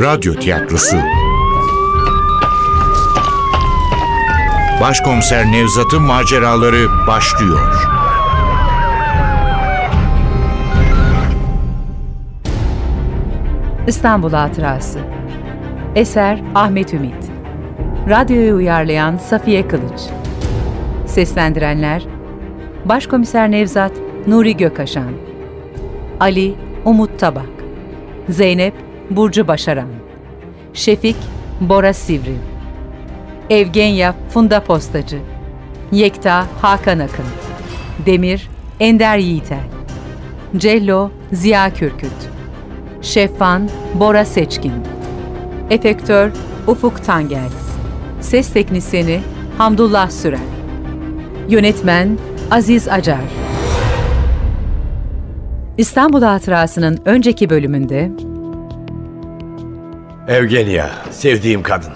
Radyo Tiyatrosu. Başkomiser Nevzat'ın maceraları başlıyor. İstanbul Hatırası. Eser Ahmet Ümit. Radyoyu uyarlayan Safiye Kılıç. Seslendirenler Başkomiser Nevzat Nuri Gökaşan Ali Umut Tabak. Zeynep Burcu Başaran Şefik Bora Sivri Evgenya Funda Postacı Yekta Hakan Akın Demir Ender Yiğiter Cello Ziya Kürküt Şeffan Bora Seçkin Efektör Ufuk Tangel Ses Teknisini Hamdullah Sürer Yönetmen Aziz Acar. İstanbul Hatırası'nın önceki bölümünde Evgenya, sevdiğim kadın.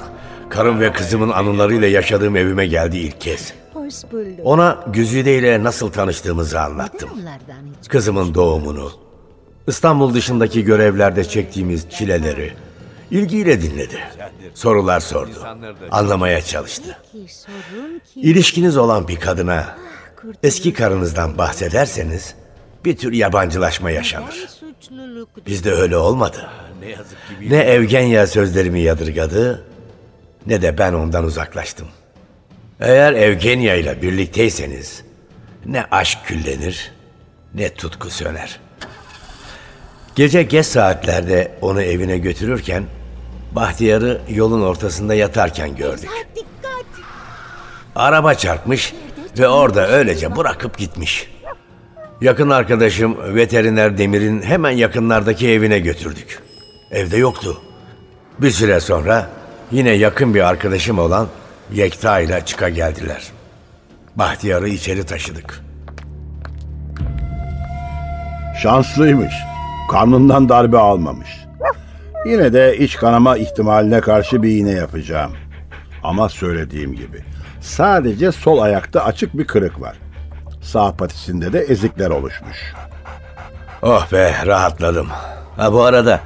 Karım ve kızımın anılarıyla yaşadığım evime geldi ilk kez. Ona Güzide ile nasıl tanıştığımızı anlattım. Kızımın doğumunu, İstanbul dışındaki görevlerde çektiğimiz çileleri ilgiyle dinledi. Sorular sordu. Anlamaya çalıştı. İlişkiniz olan bir kadına eski karınızdan bahsederseniz bir tür yabancılaşma yaşanır. Bizde öyle olmadı. Ne Evgenya sözlerimi yadırgadı ne de ben ondan uzaklaştım. Eğer Evgenya ile birlikteyseniz ne aşk küllenir ne tutku söner. Gece geç saatlerde onu evine götürürken Bahtiyar'ı yolun ortasında yatarken gördük. Araba çarpmış ve orada öylece bırakıp gitmiş. Yakın arkadaşım veteriner Demir'in hemen yakınlardaki evine götürdük. Evde yoktu. Bir süre sonra yine yakın bir arkadaşım olan Yekta ile çıka geldiler. Bahtiyar'ı içeri taşıdık. Şanslıymış. Karnından darbe almamış. Yine de iç kanama ihtimaline karşı bir iğne yapacağım. Ama söylediğim gibi sadece sol ayakta açık bir kırık var. Sağ patisinde de ezikler oluşmuş. Oh be rahatladım. Ha bu arada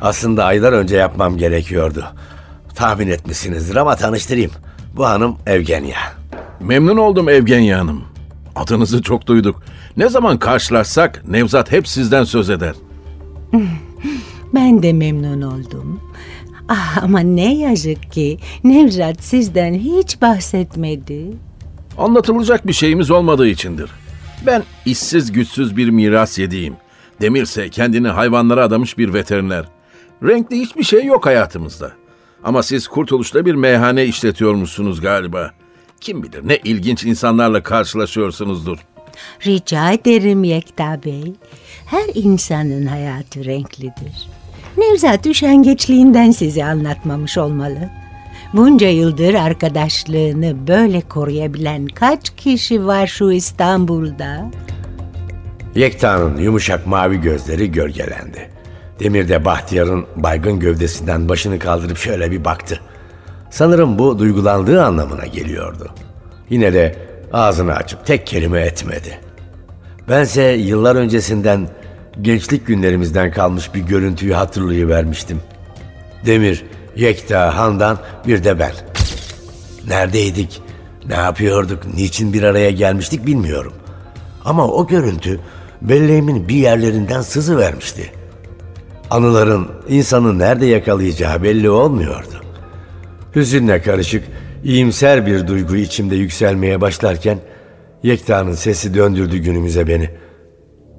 aslında aylar önce yapmam gerekiyordu. Tahmin etmişsinizdir ama tanıştırayım. Bu hanım Evgenya. Memnun oldum Evgenya Hanım. Adınızı çok duyduk. Ne zaman karşılaşsak Nevzat hep sizden söz eder. Ben de memnun oldum. Ah, ama ne yazık ki Nevzat sizden hiç bahsetmedi. Anlatılacak bir şeyimiz olmadığı içindir. Ben işsiz güçsüz bir miras yediğim. Demirse kendini hayvanlara adamış bir veteriner. Renkli hiçbir şey yok hayatımızda. Ama siz kurtuluşta bir meyhane işletiyormuşsunuz galiba. Kim bilir ne ilginç insanlarla karşılaşıyorsunuzdur. Rica ederim Yekta Bey. Her insanın hayatı renklidir. Nevzat üşengeçliğinden size anlatmamış olmalı. Bunca yıldır arkadaşlığını böyle koruyabilen kaç kişi var şu İstanbul'da? Yekta'nın yumuşak mavi gözleri gölgelendi. Demir de Bahtiyar'ın baygın gövdesinden başını kaldırıp şöyle bir baktı. Sanırım bu duygulandığı anlamına geliyordu. Yine de ağzını açıp tek kelime etmedi. Bense yıllar öncesinden gençlik günlerimizden kalmış bir görüntüyü hatırlayıvermiştim. Demir, Yekta, Handan bir de ben. Neredeydik? Ne yapıyorduk? Niçin bir araya gelmiştik bilmiyorum. Ama o görüntü belleğimin bir yerlerinden sızı vermişti. Anıların insanı nerede yakalayacağı belli olmuyordu. Hüzünle karışık, iyimser bir duygu içimde yükselmeye başlarken Yekta'nın sesi döndürdü günümüze beni.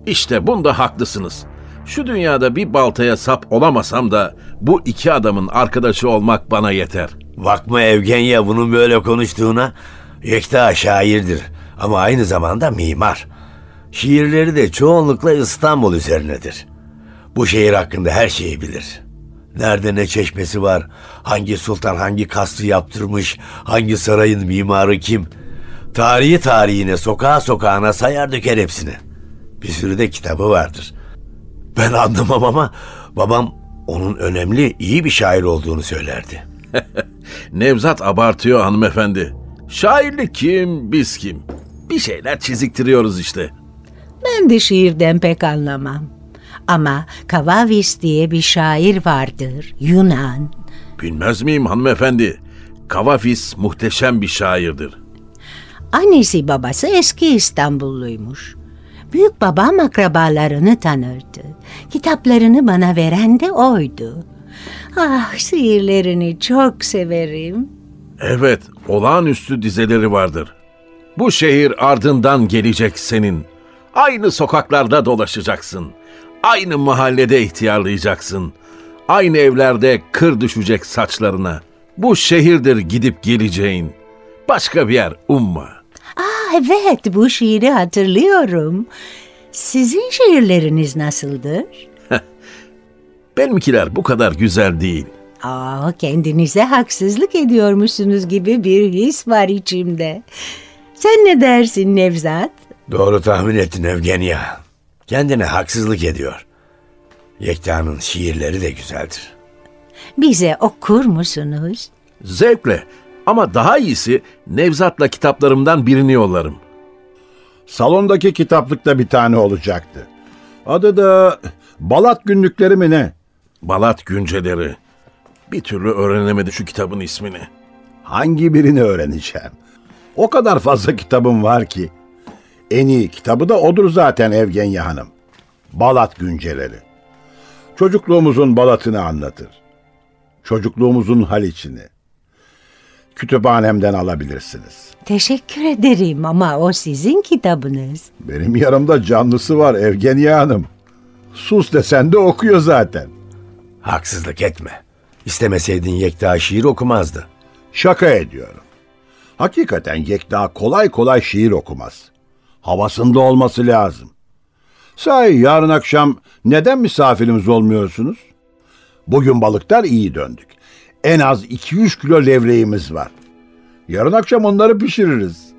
İşte bunda haklısınız. Şu dünyada bir baltaya sap olamasam da bu iki adamın arkadaşı olmak bana yeter. Bakma Evgenya bunun böyle konuştuğuna. Yekta şairdir ama aynı zamanda mimar. Şiirleri de çoğunlukla İstanbul üzerinedir. Bu şehir hakkında her şeyi bilir. Nerede ne çeşmesi var, hangi sultan hangi kastı yaptırmış, hangi sarayın mimarı kim. Tarihi tarihine, sokağa sokağına sayar döker hepsini. Bir sürü de kitabı vardır. Ben anlamam ama babam onun önemli, iyi bir şair olduğunu söylerdi. Nevzat abartıyor hanımefendi. Şairlik kim, biz kim? Bir şeyler çiziktiriyoruz işte. Ben de şiirden pek anlamam. Ama Kavavis diye bir şair vardır, Yunan. Bilmez miyim hanımefendi? Kavafis muhteşem bir şairdir. Annesi babası eski İstanbulluymuş. Büyük babam akrabalarını tanırdı. Kitaplarını bana veren de oydu. Ah şiirlerini çok severim. Evet, olağanüstü dizeleri vardır. Bu şehir ardından gelecek senin. Aynı sokaklarda dolaşacaksın. Aynı mahallede ihtiyarlayacaksın. Aynı evlerde kır düşecek saçlarına. Bu şehirdir gidip geleceğin. Başka bir yer umma. Ah evet bu şiiri hatırlıyorum. Sizin şiirleriniz nasıldır? Benimkiler bu kadar güzel değil. Aa, kendinize haksızlık ediyormuşsunuz gibi bir his var içimde. Sen ne dersin Nevzat? Doğru tahmin ettin Evgenya. Kendine haksızlık ediyor. Yekta'nın şiirleri de güzeldir. Bize okur musunuz? Zevkle ama daha iyisi Nevzat'la kitaplarımdan birini yollarım. Salondaki kitaplıkta bir tane olacaktı. Adı da Balat Günlükleri mi ne? Balat Günceleri. Bir türlü öğrenemedi şu kitabın ismini. Hangi birini öğreneceğim? O kadar fazla kitabım var ki. En iyi kitabı da odur zaten Evgenya Hanım. Balat Günceleri. Çocukluğumuzun Balat'ını anlatır. Çocukluğumuzun Haliç'ini. Kütüphanemden alabilirsiniz. Teşekkür ederim ama o sizin kitabınız. Benim yanımda canlısı var Evgenya Hanım. Sus desen de okuyor zaten. Haksızlık etme. İstemeseydin Yekta şiir okumazdı. Şaka ediyorum. Hakikaten Yekta kolay kolay şiir okumaz. Havasında olması lazım. Sahi yarın akşam neden misafirimiz olmuyorsunuz? Bugün balıklar iyi döndük. En az 2-3 kilo levreğimiz var. Yarın akşam onları pişiririz.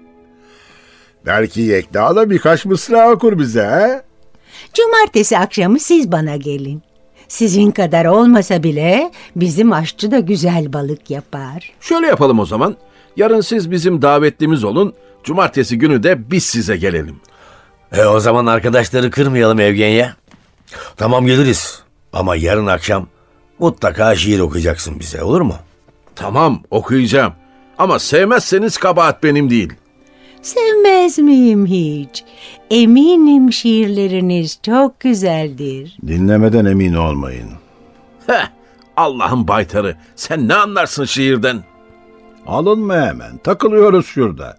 Belki Yekta da birkaç mısra okur bize he? Cumartesi akşamı siz bana gelin. Sizin kadar olmasa bile bizim aşçı da güzel balık yapar. Şöyle yapalım o zaman. Yarın siz bizim davetlimiz olun. Cumartesi günü de biz size gelelim. E o zaman arkadaşları kırmayalım Evgenya. Tamam geliriz. Ama yarın akşam mutlaka şiir okuyacaksın bize olur mu? Tamam okuyacağım. Ama sevmezseniz kabahat benim değil. Sevmez miyim hiç? Eminim şiirleriniz çok güzeldir. Dinlemeden emin olmayın. Heh, Allah'ın baytarı. Sen ne anlarsın şiirden? Alınma hemen. Takılıyoruz şurada.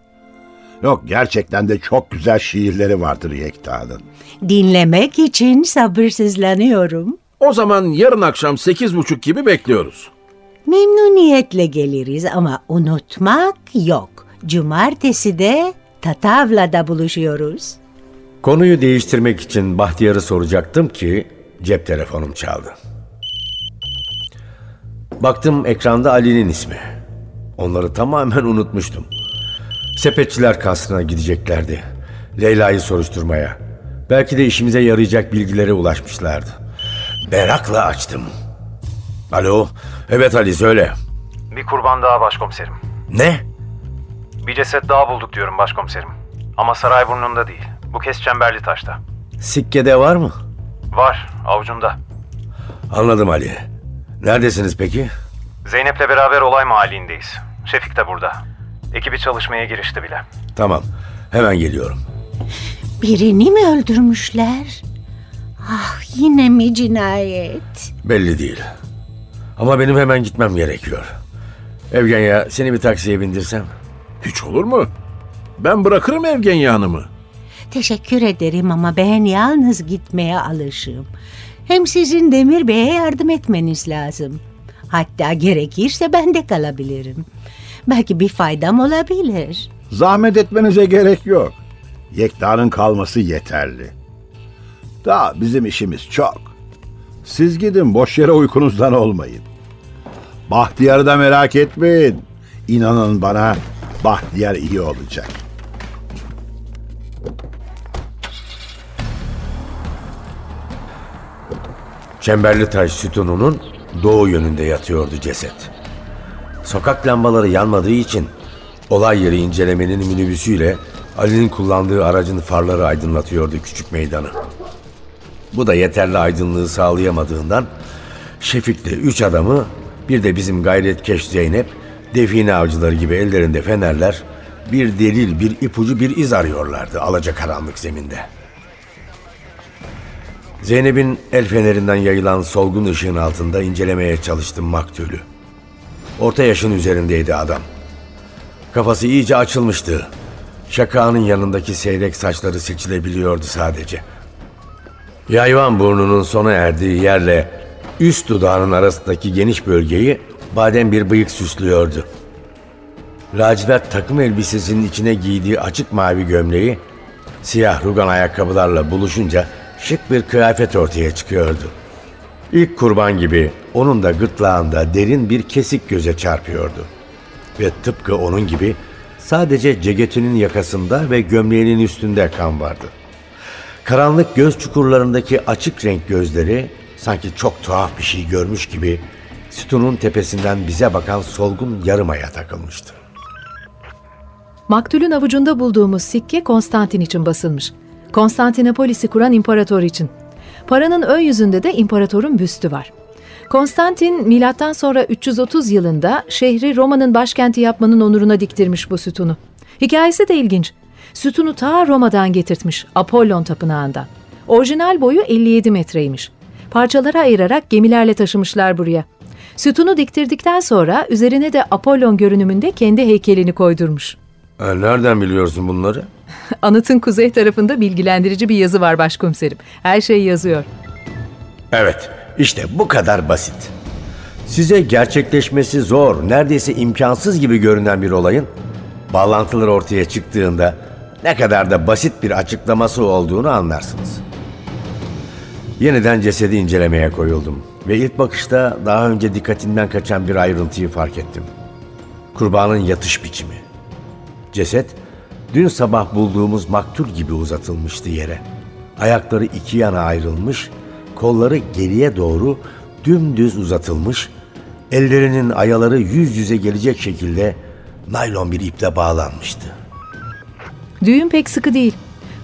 Yok gerçekten de çok güzel şiirleri vardır Yekta'nın. Dinlemek için sabırsızlanıyorum. O zaman yarın akşam sekiz buçuk gibi bekliyoruz. Memnuniyetle geliriz ama unutmak yok. Cumartesi de Tatavla'da buluşuyoruz. Konuyu değiştirmek için Bahtiyar'ı soracaktım ki cep telefonum çaldı. Baktım ekranda Ali'nin ismi. Onları tamamen unutmuştum. Sepetçiler kasrına gideceklerdi. Leyla'yı soruşturmaya. Belki de işimize yarayacak bilgilere ulaşmışlardı. Merakla açtım. Alo, evet Ali söyle. Bir kurban daha başkomiserim. Ne? Bir ceset daha bulduk diyorum başkomiserim. Ama Sarayburnu'nda değil. Bu kez Çemberli Taş'ta. Sikkede var mı? Var, avucunda. Anladım Ali. Neredesiniz peki? Zeynep'le beraber olay mahallindeyiz. Şefik de burada. Ekibi çalışmaya girişti bile. Tamam, hemen geliyorum. Birini mi öldürmüşler? Ah yine mi cinayet? Belli değil. Ama benim hemen gitmem gerekiyor. Evgenya seni bir taksiye bindirsem. Hiç olur mu? Ben bırakırım Evgenya Hanım'ı. Teşekkür ederim ama ben yalnız gitmeye alışığım. Hem sizin Demir Bey'e yardım etmeniz lazım. Hatta gerekirse ben de kalabilirim. Belki bir faydam olabilir. Zahmet etmenize gerek yok. Yekta'nın kalması yeterli. Daha bizim işimiz çok. Siz gidin boş yere uykunuzdan olmayın. Bahtiyar'ı da merak etmeyin. İnanın bana Bahtiyar iyi olacak. Çemberli taş sütununun doğu yönünde yatıyordu ceset. Sokak lambaları yanmadığı için olay yeri incelemenin minibüsüyle Ali'nin kullandığı aracın farları aydınlatıyordu küçük meydanı. Bu da yeterli aydınlığı sağlayamadığından Şefik'le üç adamı bir de bizim gayretkeş Zeynep define avcıları gibi ellerinde fenerler bir delil, bir ipucu, bir iz arıyorlardı alacakaranlık zeminde. Zeynep'in el fenerinden yayılan solgun ışığın altında incelemeye çalıştım maktulü. Orta yaşın üzerindeydi adam. Kafası iyice açılmıştı. Şakağının yanındaki seyrek saçları seçilebiliyordu sadece. Yayvan burnunun sona erdiği yerle üst dudağının arasındaki geniş bölgeyi badem bir bıyık süslüyordu. Lacivert takım elbisesinin içine giydiği açık mavi gömleği siyah rugan ayakkabılarla buluşunca şık bir kıyafet ortaya çıkıyordu. İlk kurban gibi onun da gırtlağında derin bir kesik göze çarpıyordu. Ve tıpkı onun gibi sadece ceketinin yakasında ve gömleğinin üstünde kan vardı. Karanlık göz çukurlarındaki açık renk gözleri sanki çok tuhaf bir şey görmüş gibi sütunun tepesinden bize bakan solgun yarımaya takılmıştı. Maktulün avucunda bulduğumuz sikke Konstantin için basılmış. Konstantinopolis'i kuran imparator için. Paranın ön yüzünde de imparatorun büstü var. Konstantin milattan sonra 330 yılında şehri Roma'nın başkenti yapmanın onuruna diktirmiş bu sütunu. Hikayesi de ilginç. Sütunu ta Roma'dan getirtmiş, Apollon tapınağından. Orijinal boyu 57 metreymiş. Parçalara ayırarak gemilerle taşımışlar buraya. Sütunu diktirdikten sonra üzerine de Apollon görünümünde kendi heykelini koydurmuş. E, nereden biliyorsun bunları? Anıtın kuzey tarafında bilgilendirici bir yazı var başkomiserim. Her şey yazıyor. Evet, işte bu kadar basit. Size gerçekleşmesi zor, neredeyse imkansız gibi görünen bir olayın bağlantılar ortaya çıktığında ne kadar da basit bir açıklaması olduğunu anlarsınız. Yeniden cesedi incelemeye koyuldum ve ilk bakışta daha önce dikkatimden kaçan bir ayrıntıyı fark ettim. Kurbanın yatış biçimi. Ceset dün sabah bulduğumuz maktul gibi uzatılmıştı yere. Ayakları iki yana ayrılmış, kolları geriye doğru dümdüz uzatılmış, ellerinin ayaları yüz yüze gelecek şekilde naylon bir iple bağlanmıştı. Düğün pek sıkı değil.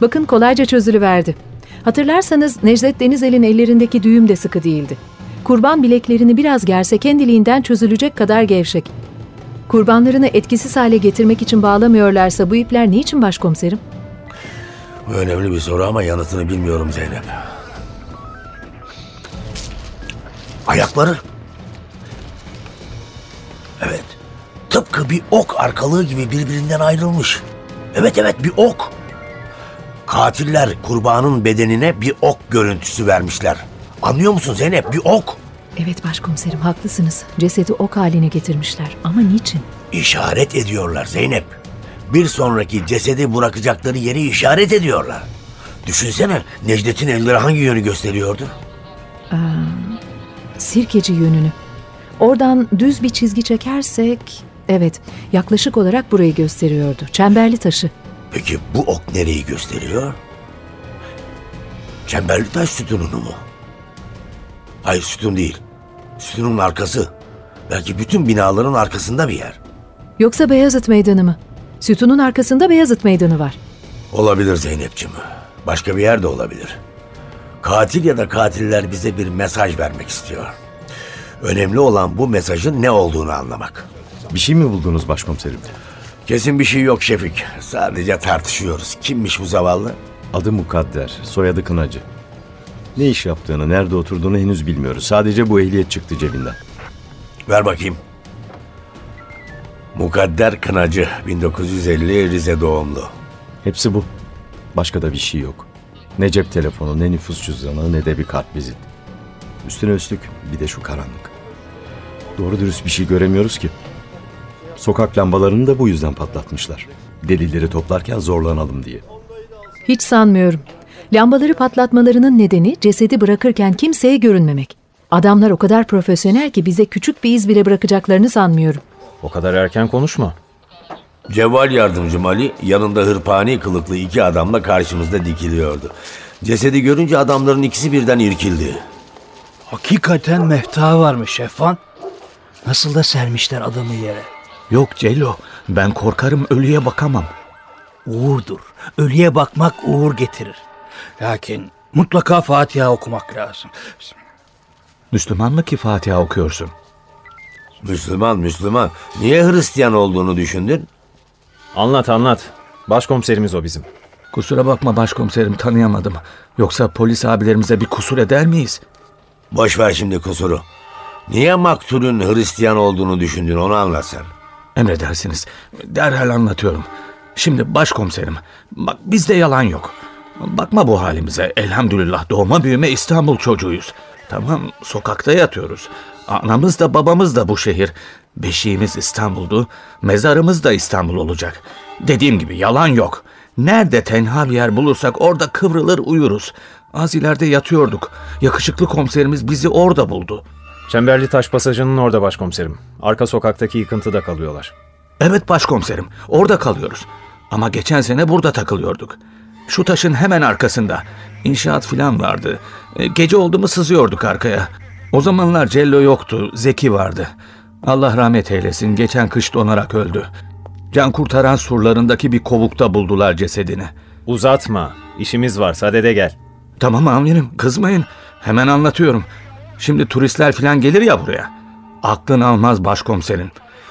Bakın kolayca çözülüverdi. Hatırlarsanız Necdet Denizel'in ellerindeki düğüm de sıkı değildi. Kurban bileklerini biraz gerse kendiliğinden çözülecek kadar gevşek. Kurbanlarını etkisiz hale getirmek için bağlamıyorlarsa bu ipler niçin başkomiserim? Bu önemli bir soru ama yanıtını bilmiyorum Zeynep. Ayakları. Evet. Tıpkı bir ok arkalığı gibi birbirinden ayrılmış. Evet evet bir ok. Katiller kurbanın bedenine bir ok görüntüsü vermişler. Anlıyor musun Zeynep? Bir ok. Evet başkomiserim haklısınız. Cesedi ok haline getirmişler. Ama niçin? İşaret ediyorlar Zeynep. Bir sonraki cesedi bırakacakları yeri işaret ediyorlar. Düşünsene Necdet'in elleri hangi yönü gösteriyordu? Sirkeci yönünü. Oradan düz bir çizgi çekersek... Evet, yaklaşık olarak burayı gösteriyordu. Çemberli taşı. Peki bu ok nereyi gösteriyor? Çemberli taş sütununu mu? Hayır sütun değil. Sütunun arkası. Belki bütün binaların arkasında bir yer. Yoksa Beyazıt Meydanı mı? Sütunun arkasında Beyazıt Meydanı var. Olabilir Zeynep'ciğim. Başka bir yer de olabilir. Katil ya da katiller bize bir mesaj vermek istiyor. Önemli olan bu mesajın ne olduğunu anlamak. Bir şey mi buldunuz başkomiserim? Kesin bir şey yok Şefik. Sadece tartışıyoruz. Kimmiş bu zavallı? Adı Mukadder, soyadı Kınacı. Ne iş yaptığını, nerede oturduğunu henüz bilmiyoruz. Sadece bu ehliyet çıktı cebinden. Ver bakayım. Mukadder Kınacı, 1950 Rize doğumlu. Hepsi bu. Başka da bir şey yok. Ne cep telefonu, ne nüfus cüzdanı, ne de bir kart vizit. Üstüne üstlük bir de şu karanlık. Doğru dürüst bir şey göremiyoruz ki. Sokak lambalarını da bu yüzden patlatmışlar. Delilleri toplarken zorlanalım diye. Hiç sanmıyorum. Lambaları patlatmalarının nedeni cesedi bırakırken kimseye görünmemek. Adamlar o kadar profesyonel ki bize küçük bir iz bile bırakacaklarını sanmıyorum. O kadar erken konuşma. Cevval yardımcım Ali yanında hırpani kılıklı iki adamla karşımızda dikiliyordu. Cesedi görünce adamların ikisi birden irkildi. Hakikaten mefta varmış Şefan. Nasıl da sermişler adamı yere. Yok Celo, ben korkarım ölüye bakamam. Uğurdur. Ölüye bakmak uğur getirir. Lakin Mutlaka Fatiha okumak lazım. Müslüman mı ki Fatiha okuyorsun? Müslüman, Müslüman. Niye Hristiyan olduğunu düşündün? Anlat anlat. Başkomiserimiz o bizim. Kusura bakma başkomiserim tanıyamadım. Yoksa polis abilerimize bir kusur eder miyiz? Boş ver şimdi kusuru. Niye maktulün Hristiyan olduğunu düşündün onu anlat sen. Emredersiniz. Derhal anlatıyorum. Şimdi başkomiserim. Bak bizde yalan yok. Bakma bu halimize. Elhamdülillah doğma büyüme İstanbul çocuğuyuz. Tamam sokakta yatıyoruz. Anamız da babamız da bu şehir. Beşiğimiz İstanbul'du. Mezarımız da İstanbul olacak. Dediğim gibi yalan yok. Nerede tenha bir yer bulursak orada kıvrılır uyuruz. Az ileride yatıyorduk. Yakışıklı komiserimiz bizi orada buldu. Çemberli Taş Pasajı'nın orada başkomiserim. Arka sokaktaki yıkıntıda kalıyorlar. Evet başkomiserim, orada kalıyoruz. Ama geçen sene burada takılıyorduk. Şu taşın hemen arkasında. İnşaat filan vardı. E, Gece oldu mu sızıyorduk arkaya. O zamanlar Cello yoktu, Zeki vardı. Allah rahmet eylesin, geçen kış donarak öldü. Can kurtaran surlarındaki bir kovukta buldular cesedini. Uzatma. İşimiz var. Sadede gel. Tamam amirim, kızmayın. Hemen anlatıyorum. Şimdi turistler filan gelir ya buraya. Aklın almaz başkomiserin.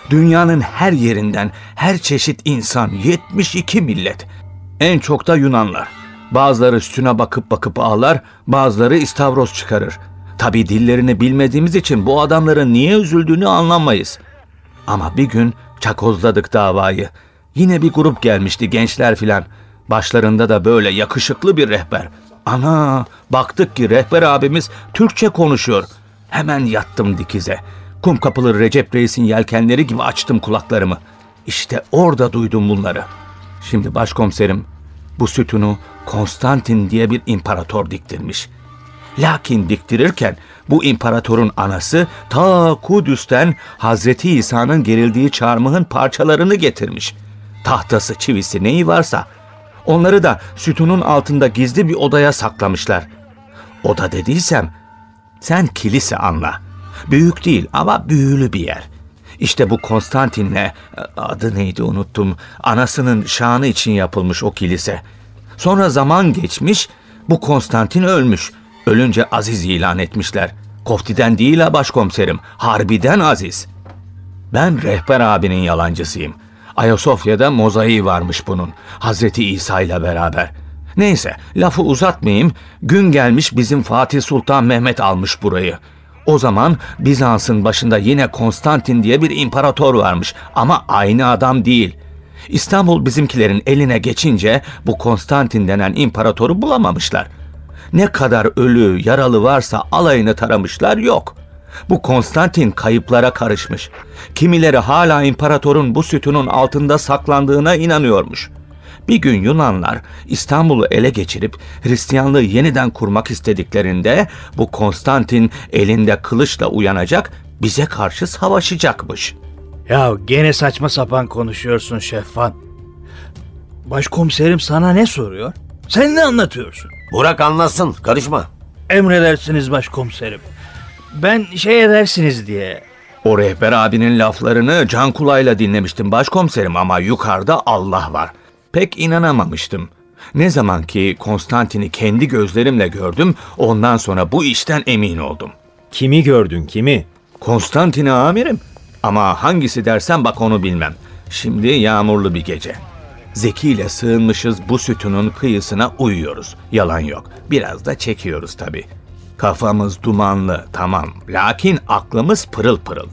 Dünyanın her yerinden her çeşit insan, 72 millet. En çok da Yunanlar. Bazıları üstüne bakıp bakıp ağlar, bazıları istavroz çıkarır. Tabi dillerini bilmediğimiz için bu adamların niye üzüldüğünü anlamayız. Ama bir gün çakozladık davayı. Yine bir grup gelmişti gençler filan. Başlarında da böyle yakışıklı bir rehber. Ana baktık ki rehber abimiz Türkçe konuşuyor. Hemen yattım dikize. Kum kapılı Recep Reis'in yelkenleri gibi açtım kulaklarımı. İşte orada duydum bunları. Şimdi başkomiserim bu sütunu Konstantin diye bir imparator diktirmiş. Lakin diktirirken bu imparatorun anası ta Kudüs'ten Hazreti İsa'nın gerildiği çarmıhın parçalarını getirmiş. Tahtası çivisi neyi varsa onları da sütunun altında gizli bir odaya saklamışlar. Oda dediysem sen kilise anla. Büyük değil ama büyülü bir yer. İşte bu Konstantin'le adı neydi unuttum. Anasının şanı için yapılmış o kilise. Sonra zaman geçmiş, bu Konstantin ölmüş. Ölünce aziz ilan etmişler. Koftiden değil ha başkomiserim, harbiden aziz. Ben rehber abinin yalancısıyım. Ayasofya'da mozaiği varmış bunun. Hazreti İsa ile beraber. Neyse lafı uzatmayayım. Gün gelmiş bizim Fatih Sultan Mehmet almış burayı. O zaman Bizans'ın başında yine Konstantin diye bir imparator varmış ama aynı adam değil. İstanbul bizimkilerin eline geçince bu Konstantin denen imparatoru bulamamışlar. Ne kadar ölü, yaralı varsa alayını taramışlar yok. Bu Konstantin kayıplara karışmış. Kimileri hala imparatorun bu sütunun altında saklandığına inanıyormuş. Bir gün Yunanlar İstanbul'u ele geçirip Hristiyanlığı yeniden kurmak istediklerinde bu Konstantin elinde kılıçla uyanacak, bize karşı savaşacakmış. Ya gene saçma sapan konuşuyorsun Şeffan. Başkomiserim sana ne soruyor? Sen ne anlatıyorsun? Burak anlasın, karışma. Emredersiniz başkomiserim. Ben şey edersiniz diye. O rehber abinin laflarını can kulağıyla dinlemiştim başkomiserim ama yukarıda Allah var. Pek inanamamıştım. Ne zaman ki Konstantin'i kendi gözlerimle gördüm, ondan sonra bu işten emin oldum. Kimi gördün kimi? Konstantin'i amirim. Ama hangisi dersen bak onu bilmem. Şimdi yağmurlu bir gece. Zeki ile sığınmışız bu sütunun kıyısına uyuyoruz. Yalan yok. Biraz da çekiyoruz tabii. Kafamız dumanlı tamam. Lakin aklımız pırıl pırıl.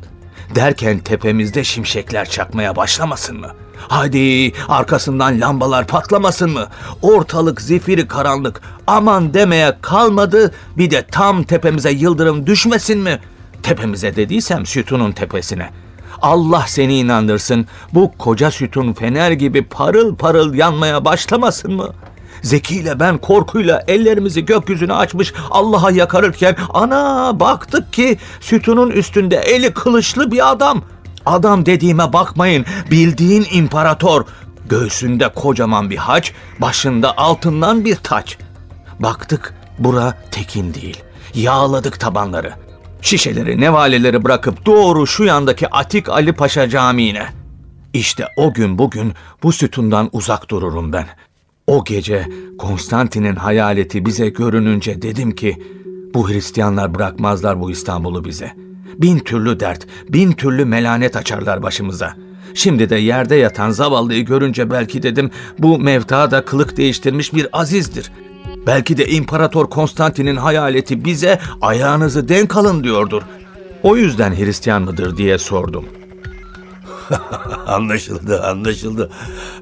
Derken tepemizde şimşekler çakmaya başlamasın mı? Hadi arkasından lambalar patlamasın mı? Ortalık zifiri karanlık. Aman demeye kalmadı. Bir de tam tepemize yıldırım düşmesin mi? Tepemize dediysem sütunun tepesine. Allah seni inandırsın. Bu koca sütun fener gibi parıl parıl yanmaya başlamasın mı? Zeki ile ben korkuyla ellerimizi gökyüzüne açmış Allah'a yakarırken ana baktık ki sütunun üstünde eli kılıçlı bir adam. Adam dediğime bakmayın bildiğin imparator. Göğsünde kocaman bir haç, başında altından bir taç. Baktık bura tekin değil. Yağladık tabanları. Şişeleri, nevaleleri bırakıp doğru şu yandaki Atik Ali Paşa Camii'ne. İşte o gün bugün bu sütundan uzak dururum ben. O gece Konstantin'in hayaleti bize görününce dedim ki bu Hristiyanlar bırakmazlar bu İstanbul'u bize. Bin türlü dert, bin türlü melanet açarlar başımıza. Şimdi de yerde yatan zavallıyı görünce belki dedim bu mevta da kılık değiştirmiş bir azizdir. Belki de İmparator Konstantin'in hayaleti bize ayağınızı denk alın diyordur. O yüzden Hristiyan mıdır diye sordum. anlaşıldı, anlaşıldı.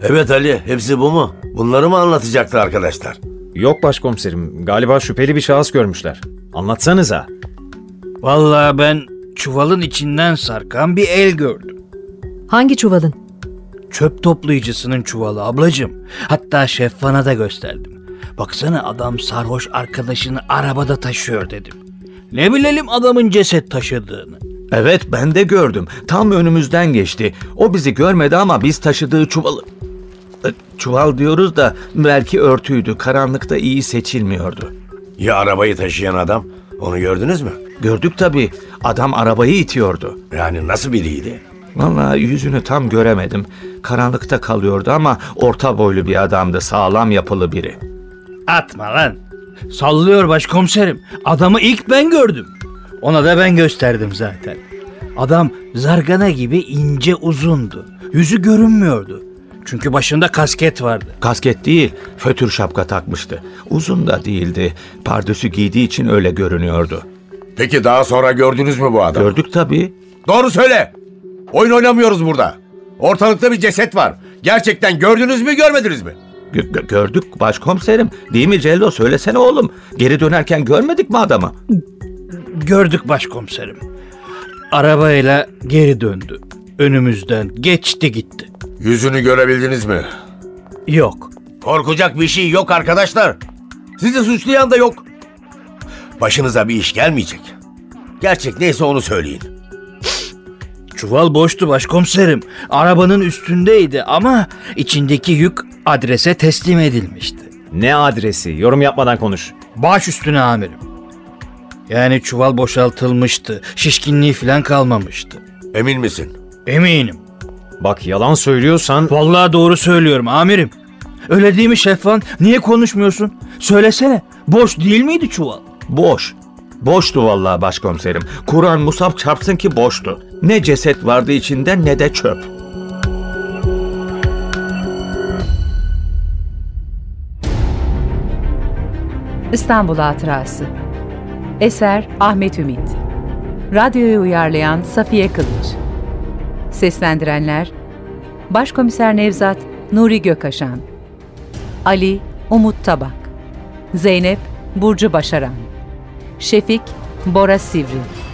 Evet Ali, hepsi bu mu? Bunları mı anlatacaktı arkadaşlar? Yok başkomiserim. Galiba şüpheli bir şahıs görmüşler. Anlatsanıza. Vallahi ben çuvalın içinden sarkan bir el gördüm. Hangi çuvalın? Çöp toplayıcısının çuvalı ablacığım. Hatta şeffana da gösterdim. Baksana adam sarhoş arkadaşını arabada taşıyor dedim. Ne bilelim adamın ceset taşıdığını. Evet ben de gördüm. Tam önümüzden geçti. O bizi görmedi ama biz taşıdığı çuvalı... E, Çuval diyoruz da belki örtüydü. Karanlıkta iyi seçilmiyordu. Ya arabayı taşıyan adam? Onu gördünüz mü? Gördük tabii. Adam arabayı itiyordu. Yani nasıl biriydi? Vallahi yüzünü tam göremedim. Karanlıkta kalıyordu ama orta boylu bir adamdı. Sağlam yapılı biri. Atma lan. Sallıyor başkomiserim. Adamı ilk ben gördüm. Ona da ben gösterdim zaten. Adam zargana gibi ince uzundu. Yüzü görünmüyordu. Çünkü başında kasket vardı. Kasket değil, fötür şapka takmıştı. Uzun da değildi. Pardösü giydiği için öyle görünüyordu. Peki daha sonra gördünüz mü bu adamı? Gördük tabii. Doğru söyle. Oyun oynamıyoruz burada. Ortalıkta bir ceset var. Gerçekten gördünüz mü görmediniz mi? Gö- gördük başkomiserim. Değil mi Cello? Söylesene oğlum. Geri dönerken görmedik mi adamı? Gördük başkomiserim. Arabayla geri döndü. Önümüzden geçti gitti. Yüzünü görebildiniz mi? Yok. Korkacak bir şey yok arkadaşlar. Sizi suçlayan da yok. Başınıza bir iş gelmeyecek. Gerçek neyse onu söyleyin. Çuval boştu başkomiserim. Arabanın üstündeydi ama içindeki yük adrese teslim edilmişti. Ne adresi? Yorum yapmadan konuş. Baş üstüne amirim. Yani çuval boşaltılmıştı. Şişkinliği falan kalmamıştı. Emin misin? Eminim. Bak yalan söylüyorsan... Vallahi doğru söylüyorum amirim. Öyle değil mi Şefvan? Niye konuşmuyorsun? Söylesene. Boş değil miydi çuval? Boş. Boştu vallahi başkomiserim. Kur'an Musab çarpsın ki boştu. Ne ceset vardı içinde ne de çöp. İstanbul Hatırası. Eser Ahmet Ümit. Radyoyu uyarlayan Safiye Kılıç. Seslendirenler Başkomiser Nevzat Nuri Gökaşan Ali Umut Tabak Zeynep Burcu Başaran Şefik Bora Sivri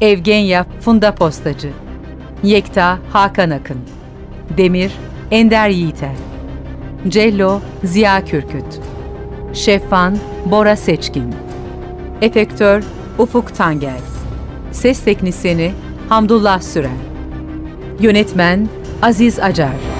Evgenya Funda Postacı Yekta Hakan Akın. Demir Ender Yiğiter. Cello Ziya Kürküt. Şeffan Bora Seçkin. Efektör Ufuk Tangel. Ses Teknisini Hamdullah Süren Yönetmen Aziz Acar